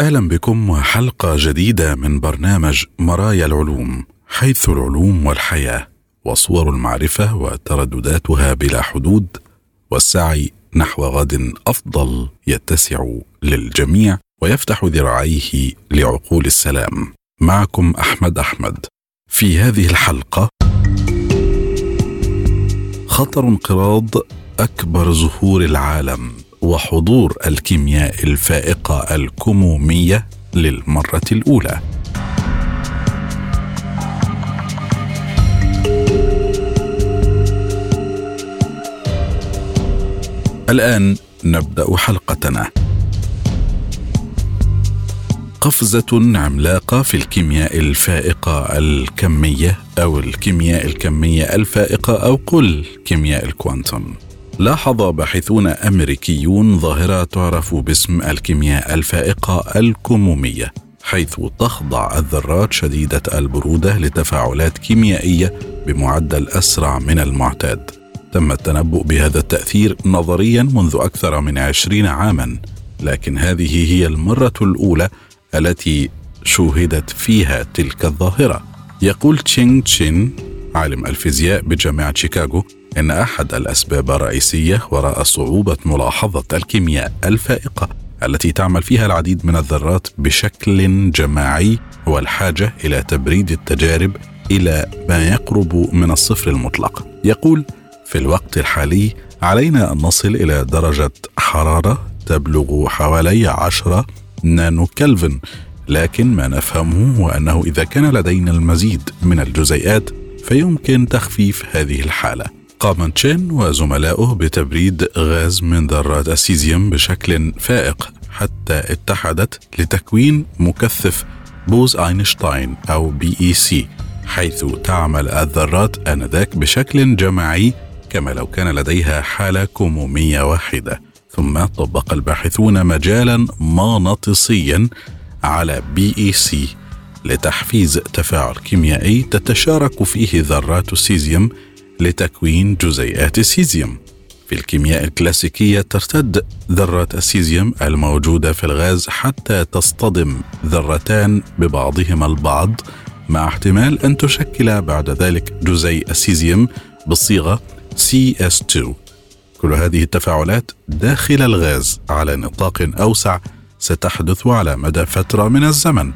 أهلا بكم وحلقة جديدة من برنامج مرايا العلوم حيث العلوم والحياة وصور المعرفة وتردداتها بلا حدود والسعي نحو غد أفضل يتسع للجميع ويفتح ذراعيه لعقول السلام. معكم أحمد أحمد. في هذه الحلقة خطر انقراض أكبر زهور العالم. وحضور الكيمياء الفائقة الكمومية للمرة الأولى. الآن نبدأ حلقتنا. قفزة عملاقة في الكيمياء الفائقة الكمية أو الكيمياء الكمية الفائقة أو قل كيمياء الكوانتم. لاحظ باحثون أمريكيون ظاهرة تعرف باسم الكيمياء الفائقة الكمومية حيث تخضع الذرات شديدة البرودة لتفاعلات كيميائية بمعدل أسرع من المعتاد. تم التنبؤ بهذا التأثير نظريا منذ أكثر من عشرين عاما لكن هذه هي المرة الأولى التي شوهدت فيها تلك الظاهرة. يقول تشينغ تشين عالم الفيزياء بجامعة شيكاغو إن أحد الأسباب الرئيسية وراء صعوبة ملاحظة الكيمياء الفائقة التي تعمل فيها العديد من الذرات بشكل جماعي هو الحاجة إلى تبريد التجارب إلى ما يقرب من الصفر المطلق. يقول في الوقت الحالي علينا أن نصل إلى درجة حرارة تبلغ حوالي 10 نانو كلفن لكن ما نفهمه هو أنه إذا كان لدينا المزيد من الجزيئات فيمكن تخفيف هذه الحالة. قام تشين وزملاؤه بتبريد غاز من ذرات السيزيوم بشكل فائق حتى اتحدت لتكوين مكثف بوز أينشتاين أو BEC حيث تعمل الذرات آنذاك بشكل جماعي كما لو كان لديها حالة كمومية واحدة. ثم طبق الباحثون مجالا مغناطيسيا على BEC لتحفيز تفاعل كيميائي تتشارك فيه ذرات السيزيوم لتكوين جزيئات السيزيوم. في الكيمياء الكلاسيكية ترتد ذرات السيزيوم الموجودة في الغاز حتى تصطدم ذرتان ببعضهما البعض مع احتمال أن تشكل بعد ذلك جزيء السيزيوم بالصيغة CS2 كل هذه التفاعلات داخل الغاز على نطاق أوسع ستحدث على مدى فترة من الزمن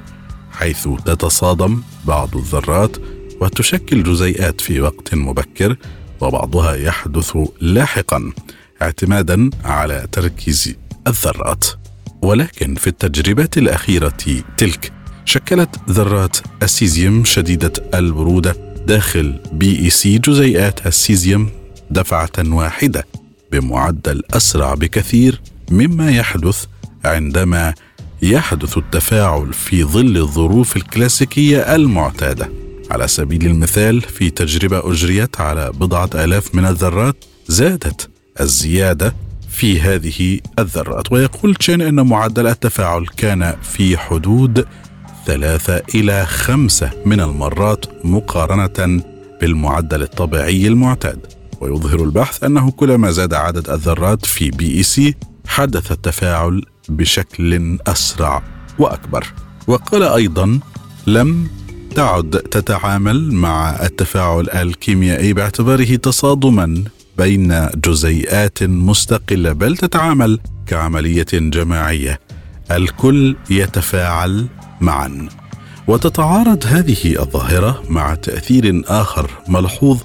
حيث تتصادم بعض الذرات وتشكل جزيئات في وقت مبكر وبعضها يحدث لاحقا اعتمادا على تركيز الذرات. ولكن في التجربات الأخيرة تلك شكلت ذرات السيزيوم شديدة البرودة داخل BEC جزيئات السيزيوم دفعة واحدة بمعدل أسرع بكثير مما يحدث عندما يحدث التفاعل في ظل الظروف الكلاسيكية المعتادة. على سبيل المثال في تجربة أجريت على بضعة آلاف من الذرات زادت الزيادة في هذه الذرات. ويقول تشين إن معدل التفاعل كان في حدود ثلاثة إلى خمسة من المرات مقارنة بالمعدل الطبيعي المعتاد. ويظهر البحث أنه كلما زاد عدد الذرات في BEC حدث التفاعل بشكل أسرع وأكبر. وقال أيضا لم تعد تتعامل مع التفاعل الكيميائي باعتباره تصادما بين جزيئات مستقلة بل تتعامل كعملية جماعية. الكل يتفاعل معا. وتتعارض هذه الظاهرة مع تأثير آخر ملحوظ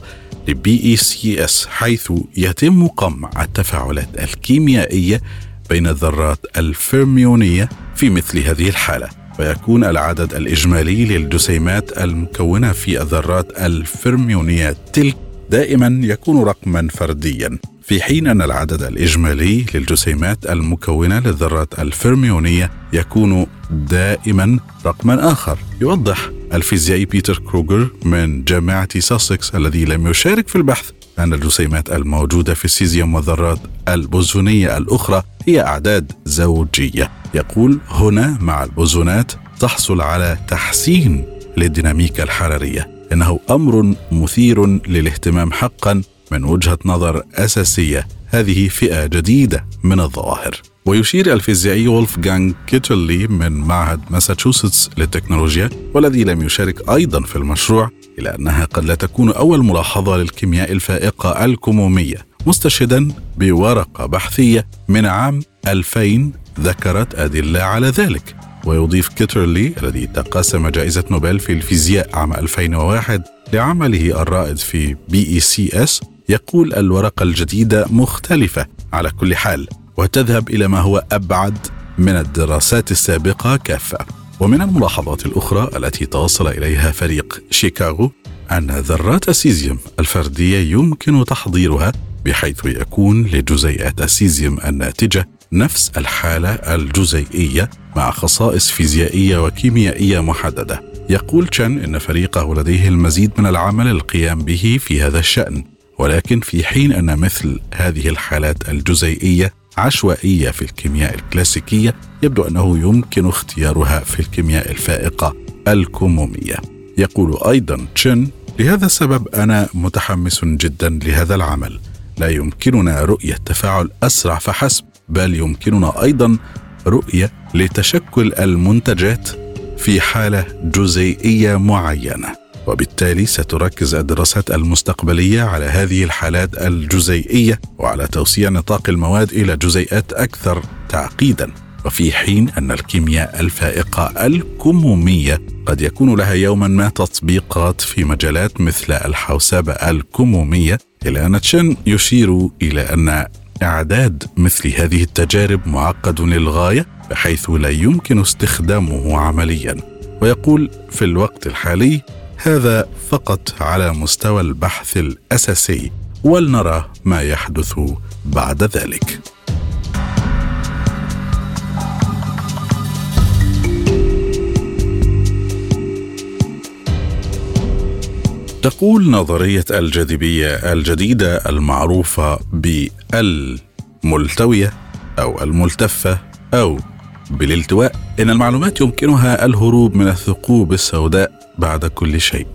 ل BECs حيث يتم قمع التفاعلات الكيميائية بين الذرات الفيرميونية في مثل هذه الحالة. ويكون العدد الإجمالي للجسيمات المكونة في الذرات الفيرميونية تلك دائما يكون رقما فرديا. في حين أن العدد الإجمالي للجسيمات المكونة للذرات الفرميونية يكون دائما رقما آخر. يوضح الفيزيائي بيتر كروغر من جامعة ساسكس الذي لم يشارك في البحث أن الجسيمات الموجودة في السيزيوم والذرات البوزونية الأخرى هي أعداد زوجية. يقول هنا مع البوزونات تحصل على تحسين للديناميكا الحرارية إنه أمر مثير للاهتمام حقا من وجهة نظر أساسية. هذه فئة جديدة من الظواهر. ويشير الفيزيائي وولفغانغ كيترلي من معهد ماساتشوستس للتكنولوجيا والذي لم يشارك أيضا في المشروع إلى أنها قد لا تكون أول ملاحظة للكيمياء الفائقة الكمومية. مستشهدا بورقة بحثية من عام 2000 ذكرت أدلة على ذلك. ويضيف كيترلي الذي تقاسم جائزة نوبل في الفيزياء عام 2001 لعمله الرائد في BECs يقول الورقة الجديدة مختلفة على كل حال وتذهب إلى ما هو أبعد من الدراسات السابقة كافة. ومن الملاحظات الأخرى التي توصل إليها فريق شيكاغو أن ذرات السيزيوم الفردية يمكن تحضيرها بحيث يكون لجزيئات السيزيوم الناتجة نفس الحالة الجزيئية مع خصائص فيزيائية وكيميائية محددة. يقول تشن إن فريقه لديه المزيد من العمل للقيام به في هذا الشأن ولكن في حين أن مثل هذه الحالات الجزيئية عشوائية في الكيمياء الكلاسيكية يبدو أنه يمكن اختيارها في الكيمياء الفائقة الكمومية. يقول أيضا تشن لهذا السبب أنا متحمس جدا لهذا العمل. لا يمكننا رؤية تفاعل أسرع فحسب بل يمكننا أيضا رؤية لتشكل المنتجات في حالة جزيئية معينة. وبالتالي ستركز الدراسات المستقبلية على هذه الحالات الجزيئية وعلى توسيع نطاق المواد إلى جزيئات أكثر تعقيدا. وفي حين أن الكيمياء الفائقة الكمومية قد يكون لها يوما ما تطبيقات في مجالات مثل الحوسبة الكمومية الا أن تشن يشير إلى أن إعداد مثل هذه التجارب معقد للغاية بحيث لا يمكن استخدامه عمليا. ويقول في الوقت الحالي هذا فقط على مستوى البحث الأساسي ولنرى ما يحدث بعد ذلك. تقول نظرية الجاذبية الجديدة المعروفة بالملتوية أو الملتفة أو بالالتواء. إن المعلومات يمكنها الهروب من الثقوب السوداء بعد كل شيء.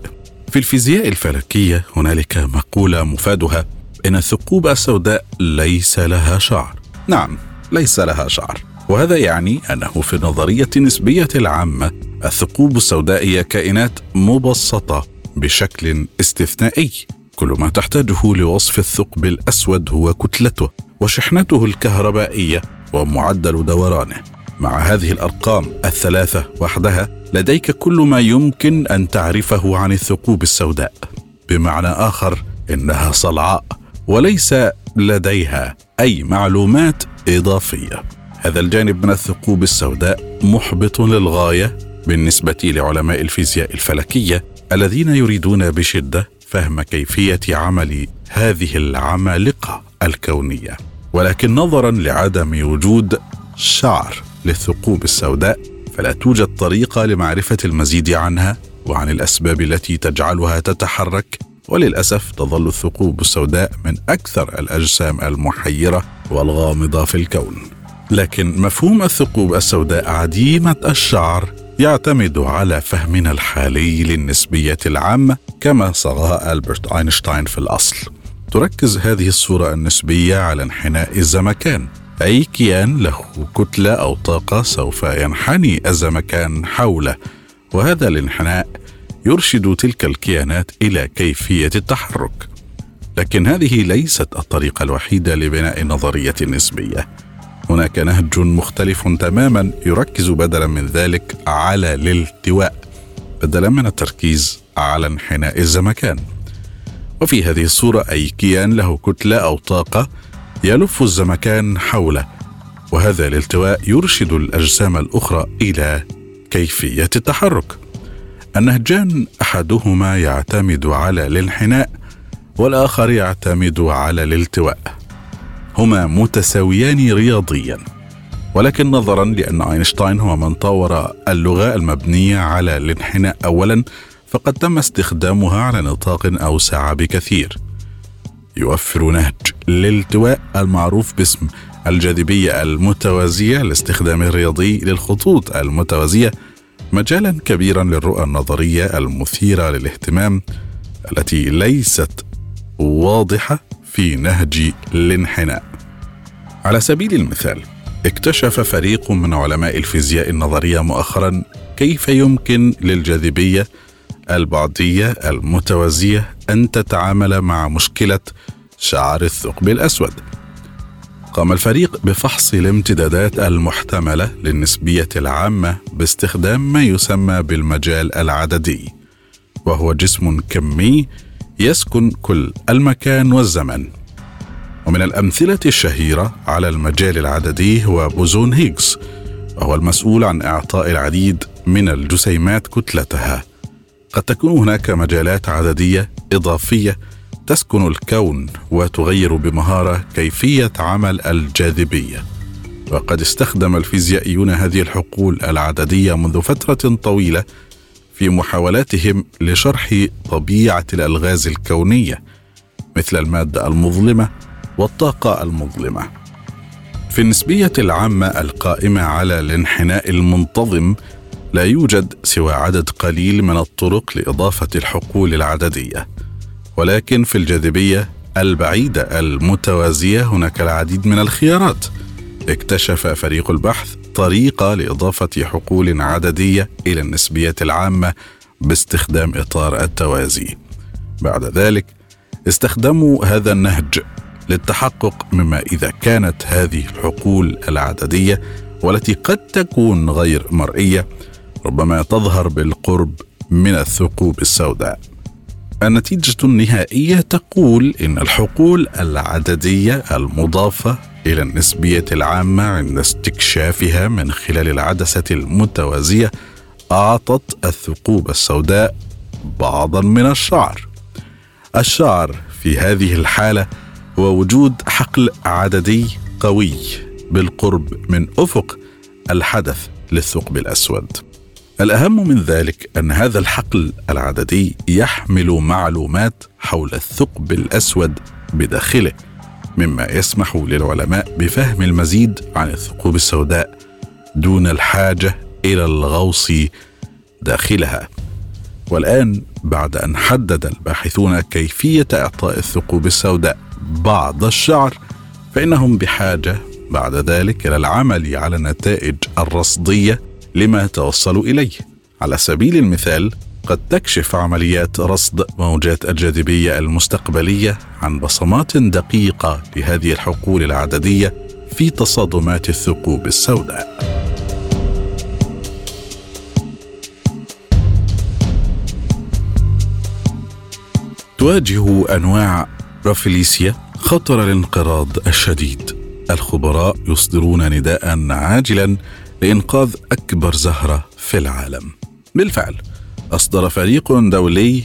في الفيزياء الفلكية هنالك مقولة مفادها إن الثقوب السوداء ليس لها شعر. نعم ليس لها شعر. وهذا يعني أنه في النظريه النسبيه العامة الثقوب السوداء هي كائنات مبسطة بشكل استثنائي. كل ما تحتاجه لوصف الثقب الأسود هو كتلته وشحنته الكهربائية ومعدل دورانه. مع هذه الأرقام الثلاثة وحدها لديك كل ما يمكن أن تعرفه عن الثقوب السوداء. بمعنى آخر إنها صلعاء وليس لديها أي معلومات إضافية. هذا الجانب من الثقوب السوداء محبط للغاية بالنسبة لعلماء الفيزياء الفلكية الذين يريدون بشدة فهم كيفية عمل هذه العمالقة الكونية. ولكن نظرا لعدم وجود شعر للثقوب السوداء فلا توجد طريقة لمعرفة المزيد عنها وعن الأسباب التي تجعلها تتحرك. وللأسف تظل الثقوب السوداء من أكثر الأجسام المحيرة والغامضة في الكون. لكن مفهوم الثقوب السوداء عديمة الشعر يعتمد على فهمنا الحالي للنسبية العامة كما صاغها ألبرت أينشتاين في الأصل. تركز هذه الصورة النسبية على انحناء الزمكان. أي كيان له كتلة أو طاقة سوف ينحني الزمكان حوله. وهذا الانحناء يرشد تلك الكيانات إلى كيفية التحرك. لكن هذه ليست الطريقة الوحيدة لبناء النظرية النسبية هناك نهج مختلف تماما يركز بدلا من ذلك على الالتواء بدلا من التركيز على انحناء الزمكان. وفي هذه الصورة أي كيان له كتلة أو طاقة يلف الزمكان حوله وهذا الالتواء يرشد الأجسام الأخرى إلى كيفية التحرك. النهجان أحدهما يعتمد على الانحناء والآخر يعتمد على الالتواء. هما متساويان رياضيا. ولكن نظرا لأن أينشتاين هو من طور اللغة المبنية على الانحناء أولا فقد تم استخدامها على نطاق أوسع بكثير. يوفر نهج الالتواء المعروف باسم الجاذبية المتوازية لاستخدام الرياضي للخطوط المتوازية مجالا كبيرا للرؤى النظرية المثيرة للاهتمام التي ليست واضحة. في نهج الانحناء. على سبيل المثال، اكتشف فريق من علماء الفيزياء النظرية مؤخرا كيف يمكن للجاذبية البعدية المتوازية أن تتعامل مع مشكلة شعر الثقب الأسود. قام الفريق بفحص الامتدادات المحتملة للنسبية العامة باستخدام ما يسمى بالمجال العددي، وهو جسم كمي يسكن كل المكان والزمن. ومن الأمثلة الشهيرة على المجال العددي هو بوزون هيغز، وهو المسؤول عن إعطاء العديد من الجسيمات كتلتها. قد تكون هناك مجالات عددية إضافية تسكن الكون وتغير بمهارة كيفية عمل الجاذبية وقد استخدم الفيزيائيون هذه الحقول العددية منذ فترة طويلة في محاولاتهم لشرح طبيعة الألغاز الكونية مثل المادة المظلمة والطاقة المظلمة. في النسبية العامة القائمة على الانحناء المنتظم لا يوجد سوى عدد قليل من الطرق لإضافة الحقول العددية. ولكن في الجاذبية البعيدة المتوازية هناك العديد من الخيارات اكتشف فريق البحث طريقة لإضافة حقول عددية إلى النسبيه العامة باستخدام إطار التوازي. بعد ذلك استخدموا هذا النهج للتحقق مما إذا كانت هذه الحقول العددية والتي قد تكون غير مرئية ربما تظهر بالقرب من الثقوب السوداء. النتيجة النهائية تقول إن الحقول العددية المضافة إلى النسبية العامة عند استكشافها من خلال العدسة المتوازية أعطت الثقوب السوداء بعضا من الشعر. الشعر في هذه الحالة هو وجود حقل عددي قوي بالقرب من أفق الحدث للثقب الأسود. الأهم من ذلك أن هذا الحقل العددي يحمل معلومات حول الثقب الأسود بداخله مما يسمح للعلماء بفهم المزيد عن الثقوب السوداء دون الحاجة إلى الغوص داخلها. والآن بعد أن حدد الباحثون كيفية إعطاء الثقوب السوداء بعض الشعر فإنهم بحاجة بعد ذلك إلى العمل على النتائج الرصدية لما توصلوا إليه. على سبيل المثال قد تكشف عمليات رصد موجات الجاذبية المستقبلية عن بصمات دقيقة لهذه الحقول العددية في تصادمات الثقوب السوداء. تواجه أنواع رافليسيا خطر الانقراض الشديد. الخبراء يصدرون نداء عاجلا لإنقاذ أكبر زهرة في العالم. بالفعل أصدر فريق دولي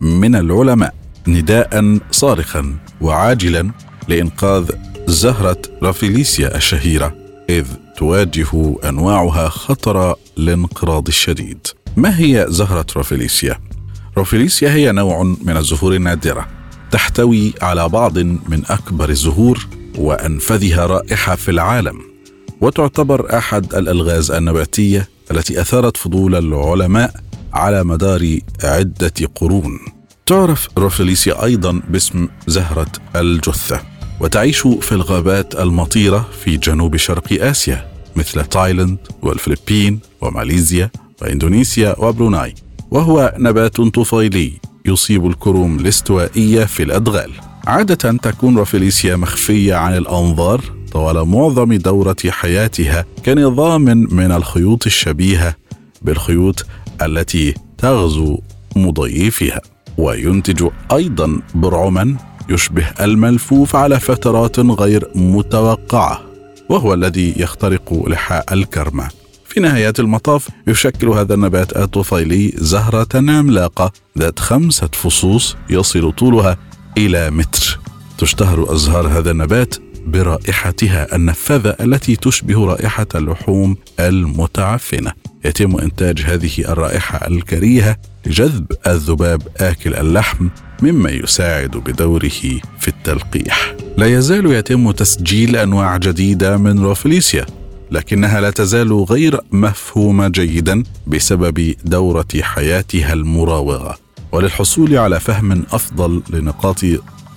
من العلماء نداء صارخا وعاجلا لإنقاذ زهرة رافيليسيا الشهيرة إذ تواجه أنواعها خطر الانقراض الشديد. ما هي زهرة رافيليسيا؟ رافيليسيا هي نوع من الزهور النادرة تحتوي على بعض من أكبر الزهور وأنفذها رائحة في العالم وتعتبر أحد الألغاز النباتية التي أثارت فضول العلماء على مدار عدة قرون. تعرف رافليسيا أيضا باسم زهرة الجثة وتعيش في الغابات المطيرة في جنوب شرق آسيا مثل تايلاند والفلبين وماليزيا وإندونيسيا وبروناي وهو نبات طفيلي يصيب الكروم الاستوائية في الأدغال عادة تكون رافليسيا مخفية عن الأنظار طوال معظم دورة حياتها كنظام من الخيوط الشبيهة بالخيوط التي تغزو مضيفها وينتج أيضا برعما يشبه الملفوف على فترات غير متوقعة وهو الذي يخترق لحاء الكرمة. في نهاية المطاف يشكل هذا النبات الطفيلي زهرة عملاقة ذات خمسة فصوص يصل طولها إلى متر. تشتهر أزهار هذا النبات برائحتها النفاذة التي تشبه رائحة اللحوم المتعفنة. يتم إنتاج هذه الرائحة الكريهة لجذب الذباب آكل اللحم مما يساعد بدوره في التلقيح. لا يزال يتم تسجيل أنواع جديدة من روفليسيا لكنها لا تزال غير مفهومة جيدا بسبب دورة حياتها المراوغة. وللحصول على فهم أفضل لنقاط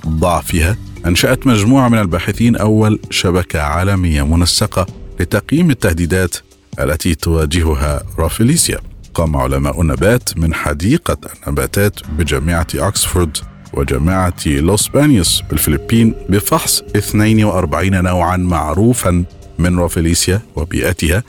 ضعفها أنشأت مجموعة من الباحثين أول شبكة عالمية منسقة لتقييم التهديدات التي تواجهها رافليسيا. قام علماء النبات من حديقة النباتات بجامعة أوكسفورد وجامعة لوس بانيوس بالفلبين بفحص 42 نوعا معروفا من رافليسيا وبيئتها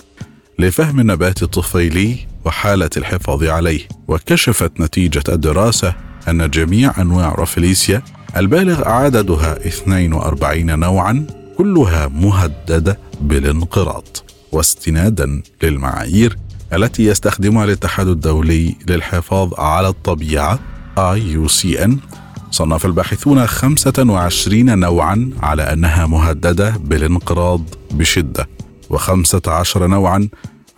لفهم النبات الطفيلي وحالة الحفاظ عليه وكشفت نتيجة الدراسة أن جميع أنواع رافليسيا البالغ عددها 42 نوعا كلها مهددة بالانقراض واستنادا للمعايير التي يستخدمها الاتحاد الدولي للحفاظ على الطبيعة IUCN صنف الباحثون 25 نوعا على أنها مهددة بالانقراض بشدة و15 نوعا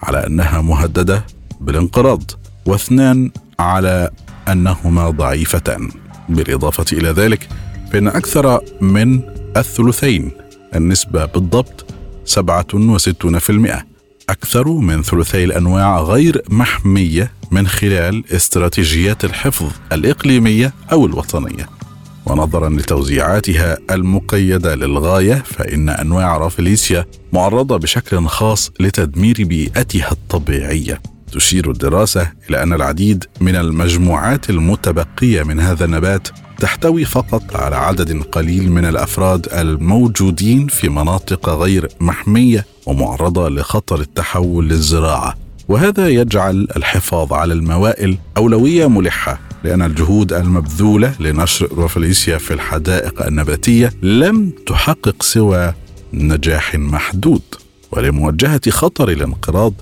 على أنها مهددة بالانقراض واثنان على أنهما ضعيفتان. بالإضافة إلى ذلك فإن أكثر من الثلثين النسبة بالضبط 67% أكثر من ثلثي الأنواع غير محمية من خلال استراتيجيات الحفظ الإقليمية أو الوطنية. ونظرا لتوزيعاتها المقيدة للغاية فإن أنواع رافليسيا معرضة بشكل خاص لتدمير بيئتها الطبيعية. تشير الدراسة إلى أن العديد من المجموعات المتبقية من هذا النبات تحتوي فقط على عدد قليل من الأفراد الموجودين في مناطق غير محمية ومعرضة لخطر التحول للزراعة. وهذا يجعل الحفاظ على الموائل أولوية ملحة لأن الجهود المبذولة لنشر روفليسيا في الحدائق النباتية لم تحقق سوى نجاح محدود. ولمواجهة خطر الانقراض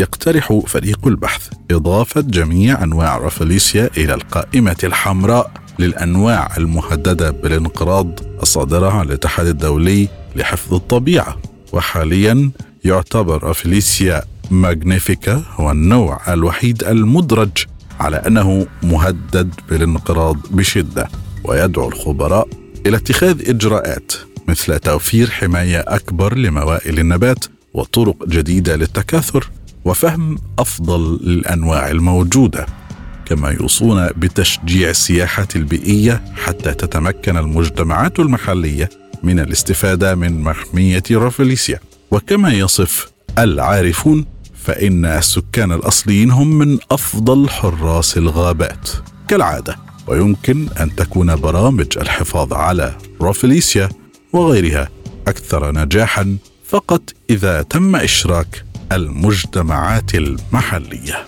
يقترح فريق البحث إضافة جميع أنواع روفليسيا إلى القائمة الحمراء للأنواع المهددة بالانقراض الصادرة عن الاتحاد الدولي لحفظ الطبيعة. وحاليا يعتبر روفليسيا ماغنيفيكا هو النوع الوحيد المدرج على أنه مهدد بالانقراض بشدة ويدعو الخبراء إلى اتخاذ إجراءات مثل توفير حماية أكبر لموائل النبات وطرق جديدة للتكاثر. وفهم أفضل للانواع الموجودة كما يوصون بتشجيع السياحه البيئية حتى تتمكن المجتمعات المحلية من الاستفادة من محمية روفليسيا وكما يصف العارفون فإن السكان الأصليين هم من أفضل حراس الغابات. كالعادة ويمكن أن تكون برامج الحفاظ على روفليسيا وغيرها أكثر نجاحا فقط إذا تم إشراك المجتمعات المحلية.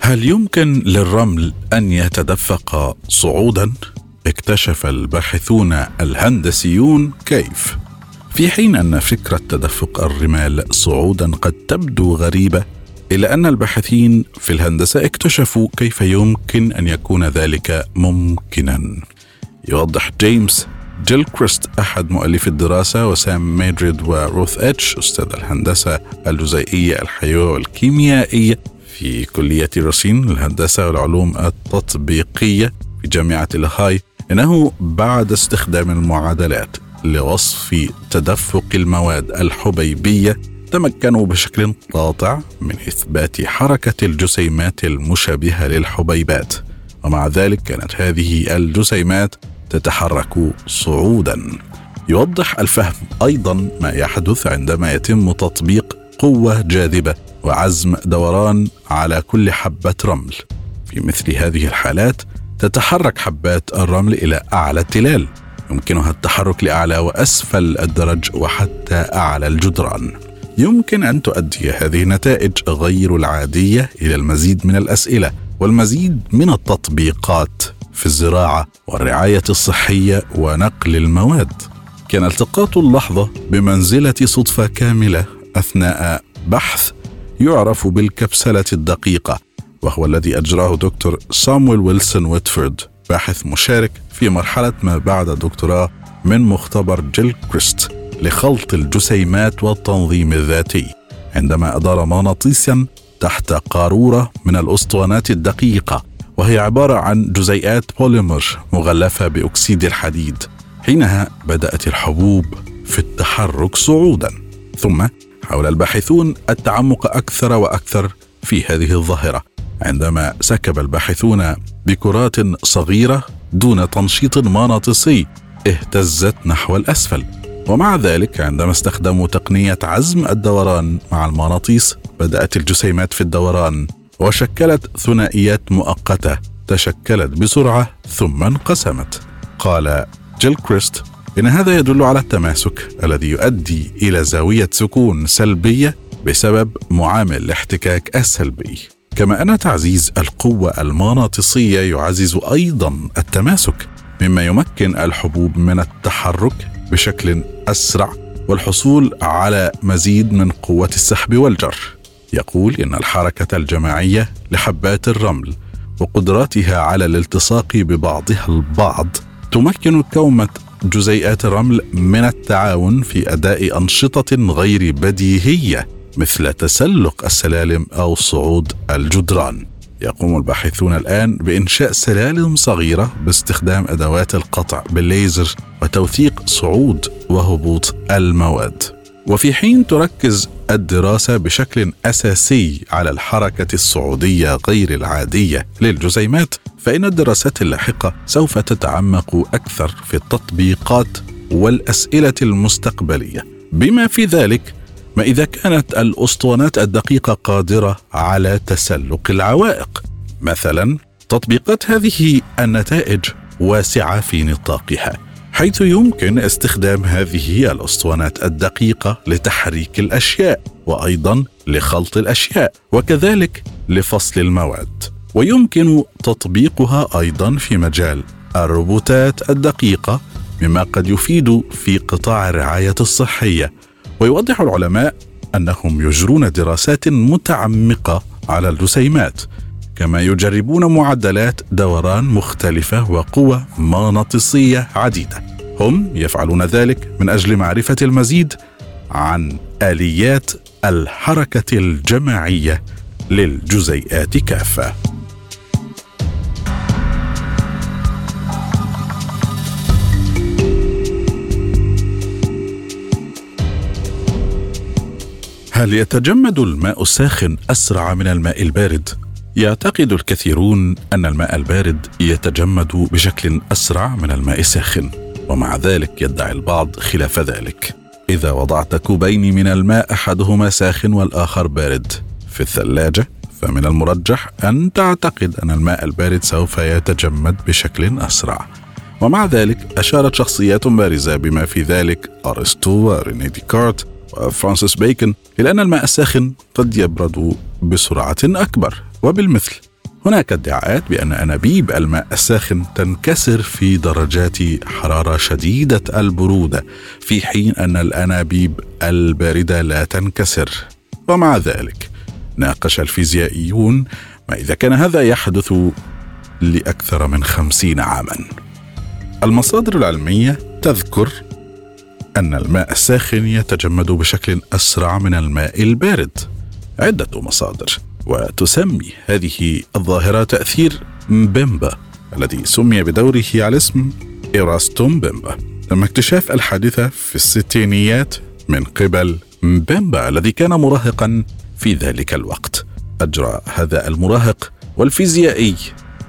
هل يمكن للرمل أن يتدفق صعودا؟ اكتشف الباحثون الهندسيون كيف؟ في حين أن فكرة تدفق الرمال صعودا قد تبدو غريبة الا أن الباحثين في الهندسة اكتشفوا كيف يمكن أن يكون ذلك ممكنا. يوضح جيمس جيلكريست أحد مؤلفي الدراسة وسام ميدريد وروث إتش أستاذ الهندسة الجزيئية الحيوية والكيميائية في كلية راسين للهندسة والعلوم التطبيقية في جامعة ليهاي. إنه بعد استخدام المعادلات لوصف تدفق المواد الحبيبية تمكنوا بشكل قاطع من إثبات حركة الجسيمات المشابهة للحبيبات. ومع ذلك كانت هذه الجسيمات تتحرك صعودا. يوضح الفهم أيضا ما يحدث عندما يتم تطبيق قوة جاذبة وعزم دوران على كل حبة رمل. في مثل هذه الحالات تتحرك حبات الرمل إلى أعلى التلال. يمكنها التحرك لأعلى وأسفل الدرج وحتى أعلى الجدران. يمكن أن تؤدي هذه النتائج غير العادية إلى المزيد من الأسئلة والمزيد من التطبيقات في الزراعة والرعاية الصحية ونقل المواد. كان التقاط اللحظة بمنزلة صدفة كاملة أثناء بحث يعرف بالكبسلة الدقيقة وهو الذي أجراه دكتور سامويل ويلسون ويتفورد باحث مشارك في مرحلة ما بعد دكتوراه من مختبر جيل كريست. لخلط الجسيمات والتنظيم الذاتي عندما أدار مغناطيسا تحت قارورة من الأسطوانات الدقيقة وهي عبارة عن جزيئات بوليمر مغلفة بأكسيد الحديد. حينها بدأت الحبوب في التحرك صعودا. ثم حاول الباحثون التعمق أكثر وأكثر في هذه الظاهرة عندما سكب الباحثون بكرات صغيرة دون تنشيط مغناطيسي اهتزت نحو الأسفل. ومع ذلك عندما استخدموا تقنية عزم الدوران مع المغناطيس بدأت الجسيمات في الدوران وشكلت ثنائيات مؤقتة تشكلت بسرعة ثم انقسمت. قال جيل كريست إن هذا يدل على التماسك الذي يؤدي إلى زاوية سكون سلبية بسبب معامل الاحتكاك السلبي. كما أن تعزيز القوة المغناطيسية يعزز أيضا التماسك مما يمكن الحبوب من التحرك بشكل أسرع والحصول على مزيد من قوة السحب والجر. يقول إن الحركة الجماعية لحبات الرمل وقدراتها على الالتصاق ببعضها البعض تمكن كومة جزيئات الرمل من التعاون في أداء أنشطة غير بديهية مثل تسلق السلالم أو صعود الجدران. يقوم الباحثون الآن بإنشاء سلالم صغيرة باستخدام أدوات القطع بالليزر وتوثيق صعود وهبوط المواد. وفي حين تركز الدراسة بشكل أساسي على الحركة الصعودية غير العادية للجسيمات فإن الدراسات اللاحقة سوف تتعمق أكثر في التطبيقات والأسئلة المستقبلية. بما في ذلك ما إذا كانت الأسطوانات الدقيقة قادرة على تسلق العوائق؟ مثلا تطبيقات هذه النتائج واسعة في نطاقها حيث يمكن استخدام هذه الأسطوانات الدقيقة لتحريك الأشياء وأيضا لخلط الأشياء وكذلك لفصل المواد. ويمكن تطبيقها أيضا في مجال الروبوتات الدقيقة مما قد يفيد في قطاع الرعاية الصحية. ويوضح العلماء أنهم يجرون دراسات متعمقة على الجسيمات كما يجربون معدلات دوران مختلفة وقوى مغناطيسيه عديدة. هم يفعلون ذلك من أجل معرفة المزيد عن آليات الحركة الجماعية للجزيئات كافة. هل يتجمد الماء الساخن أسرع من الماء البارد؟ يعتقد الكثيرون أن الماء البارد يتجمد بشكل أسرع من الماء الساخن ومع ذلك يدعي البعض خلاف ذلك. إذا وضعت كوبين من الماء أحدهما ساخن والآخر بارد في الثلاجة فمن المرجح أن تعتقد أن الماء البارد سوف يتجمد بشكل أسرع. ومع ذلك أشارت شخصيات بارزة بما في ذلك أرسطو ورينيه ديكارت وفرانسيس بيكون إلى أن الماء الساخن قد يبرد بسرعة أكبر. وبالمثل هناك ادعاءات بأن أنابيب الماء الساخن تنكسر في درجات حرارة شديدة البرودة في حين أن الأنابيب الباردة لا تنكسر. ومع ذلك ناقش الفيزيائيون ما إذا كان هذا يحدث لأكثر من خمسين عاما. المصادر العلمية تذكر أن الماء الساخن يتجمد بشكل أسرع من الماء البارد. عدة مصادر وتسمي هذه الظاهرة تأثير مبيمبا الذي سمي بدوره على اسم إيراستوم بيمبا. تم اكتشاف الحادثة في الستينيات من قبل مبيمبا الذي كان مراهقا في ذلك الوقت. أجرى هذا المراهق والفيزيائي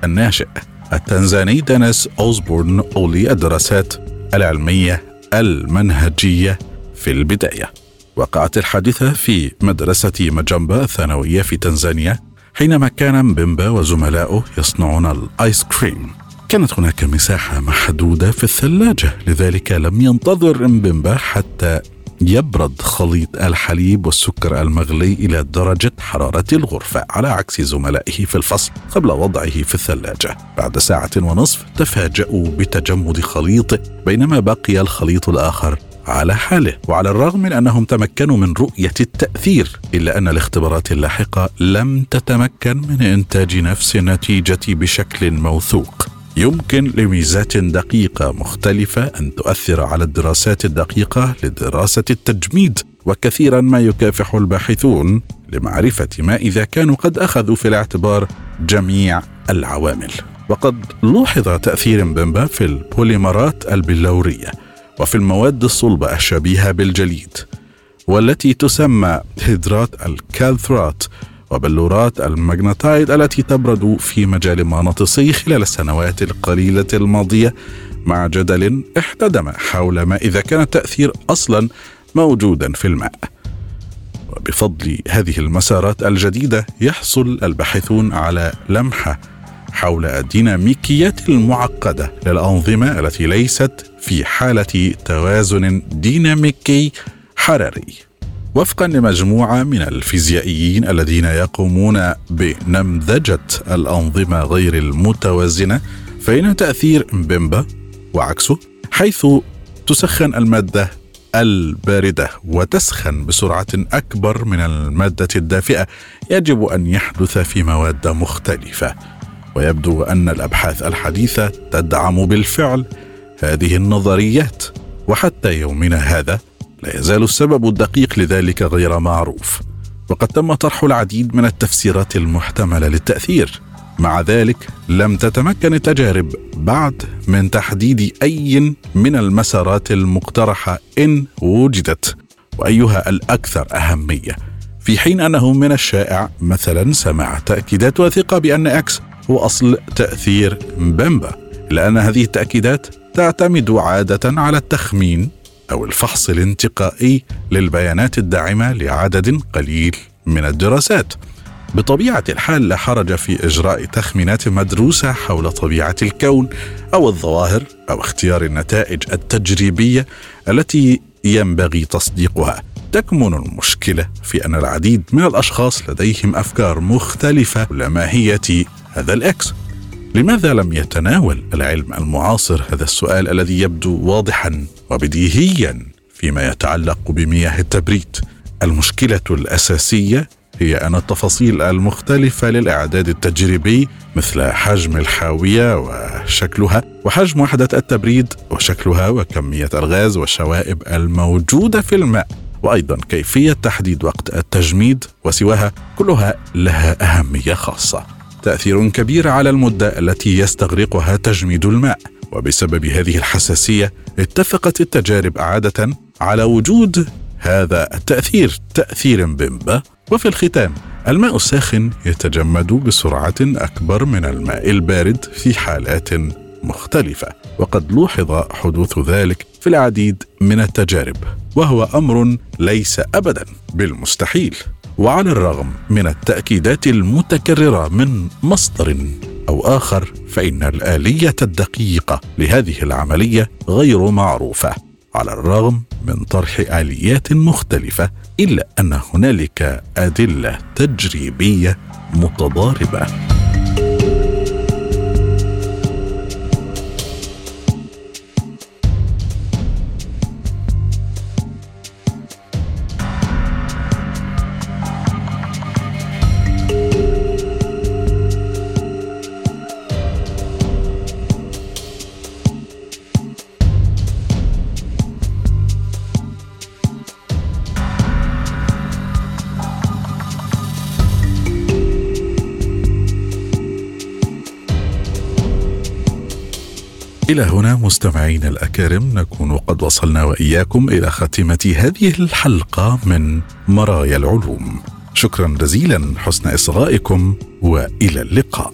الناشئ التنزاني دانيس أوزبورن أولي الدراسات العلمية المنهجية في البداية. وقعت الحادثة في مدرسة مجمبا الثانوية في تنزانيا حينما كان مبيمبا وزملائه يصنعون الآيس كريم. كانت هناك مساحة محدودة في الثلاجة لذلك لم ينتظر مبيمبا حتى يبرد خليط الحليب والسكر المغلي إلى درجة حرارة الغرفة على عكس زملائه في الفصل قبل وضعه في الثلاجة. بعد ساعة ونصف تفاجأوا بتجمد خليطه بينما بقي الخليط الآخر على حاله وعلى الرغم من أنهم تمكنوا من رؤية التأثير إلا أن الاختبارات اللاحقة لم تتمكن من إنتاج نفس النتيجه بشكل موثوق. يمكن لميزات دقيقة مختلفة أن تؤثر على الدراسات الدقيقة لدراسة التجميد وكثيرا ما يكافح الباحثون لمعرفة ما إذا كانوا قد أخذوا في الاعتبار جميع العوامل. وقد لوحظ تأثير بمبا في البوليمرات البلورية وفي المواد الصلبة الشبيهة بالجليد والتي تسمى هيدرات الكالثرات وبلورات المغناطايد التي تبرد في مجال مغناطيسي خلال السنوات القليلة الماضية. مع جدل احتدم حول ما إذا كان التأثير أصلا موجودا في الماء. وبفضل هذه المسارات الجديدة يحصل الباحثون على لمحة حول الديناميكيات المعقدة للأنظمة التي ليست في حالة توازن ديناميكي حراري. وفقا لمجموعة من الفيزيائيين الذين يقومون بنمذجة الأنظمة غير المتوازنة فإن تأثير مبيمبا وعكسه حيث تسخن المادة الباردة وتسخن بسرعة أكبر من المادة الدافئة يجب أن يحدث في مواد مختلفة. ويبدو أن الأبحاث الحديثة تدعم بالفعل هذه النظريات وحتى يومنا هذا لا يزال السبب الدقيق لذلك غير معروف وقد تم طرح العديد من التفسيرات المحتملة للتأثير. مع ذلك لم تتمكن التجارب بعد من تحديد أي من المسارات المقترحة إن وجدت وأيها الأكثر أهمية. في حين أنه من الشائع مثلا سماع تأكيدات وثقه بأن إكس هو أصل تأثير مبمبا لأن هذه التأكيدات تعتمد عادة على التخمين أو الفحص الانتقائي للبيانات الداعمة لعدد قليل من الدراسات. بطبيعة الحال لا حرج في إجراء تخمينات مدروسة حول طبيعة الكون أو الظواهر أو اختيار النتائج التجريبية التي ينبغي تصديقها. تكمن المشكلة في أن العديد من الأشخاص لديهم أفكار مختلفة حول ماهيه هذا الإكس. لماذا لم يتناول العلم المعاصر هذا السؤال الذي يبدو واضحا وبديهيا فيما يتعلق بمياه التبريد؟ المشكلة الأساسية هي أن التفاصيل المختلفة للإعداد التجريبي مثل حجم الحاوية وشكلها وحجم وحدة التبريد وشكلها وكمية الغاز والشوائب الموجودة في الماء وأيضا كيفية تحديد وقت التجميد وسواها كلها لها أهمية خاصة. تأثير كبير على المدة التي يستغرقها تجميد الماء. وبسبب هذه الحساسية اتفقت التجارب عادة على وجود هذا التأثير تأثير بمبا وفي الختام الماء الساخن يتجمد بسرعة أكبر من الماء البارد في حالات مختلفة. وقد لوحظ حدوث ذلك في العديد من التجارب وهو أمر ليس ابدا بالمستحيل. وعلى الرغم من التأكيدات المتكررة من مصدر أو آخر فإن الآلية الدقيقة لهذه العملية غير معروفة على الرغم من طرح آليات مختلفة إلا أن هنالك أدلة تجريبية متضاربة. إلى هنا مستمعينا الأكارم نكون قد وصلنا وإياكم إلى خاتمة هذه الحلقة من مرايا العلوم. شكرا جزيلا حسن إصغائكم وإلى اللقاء.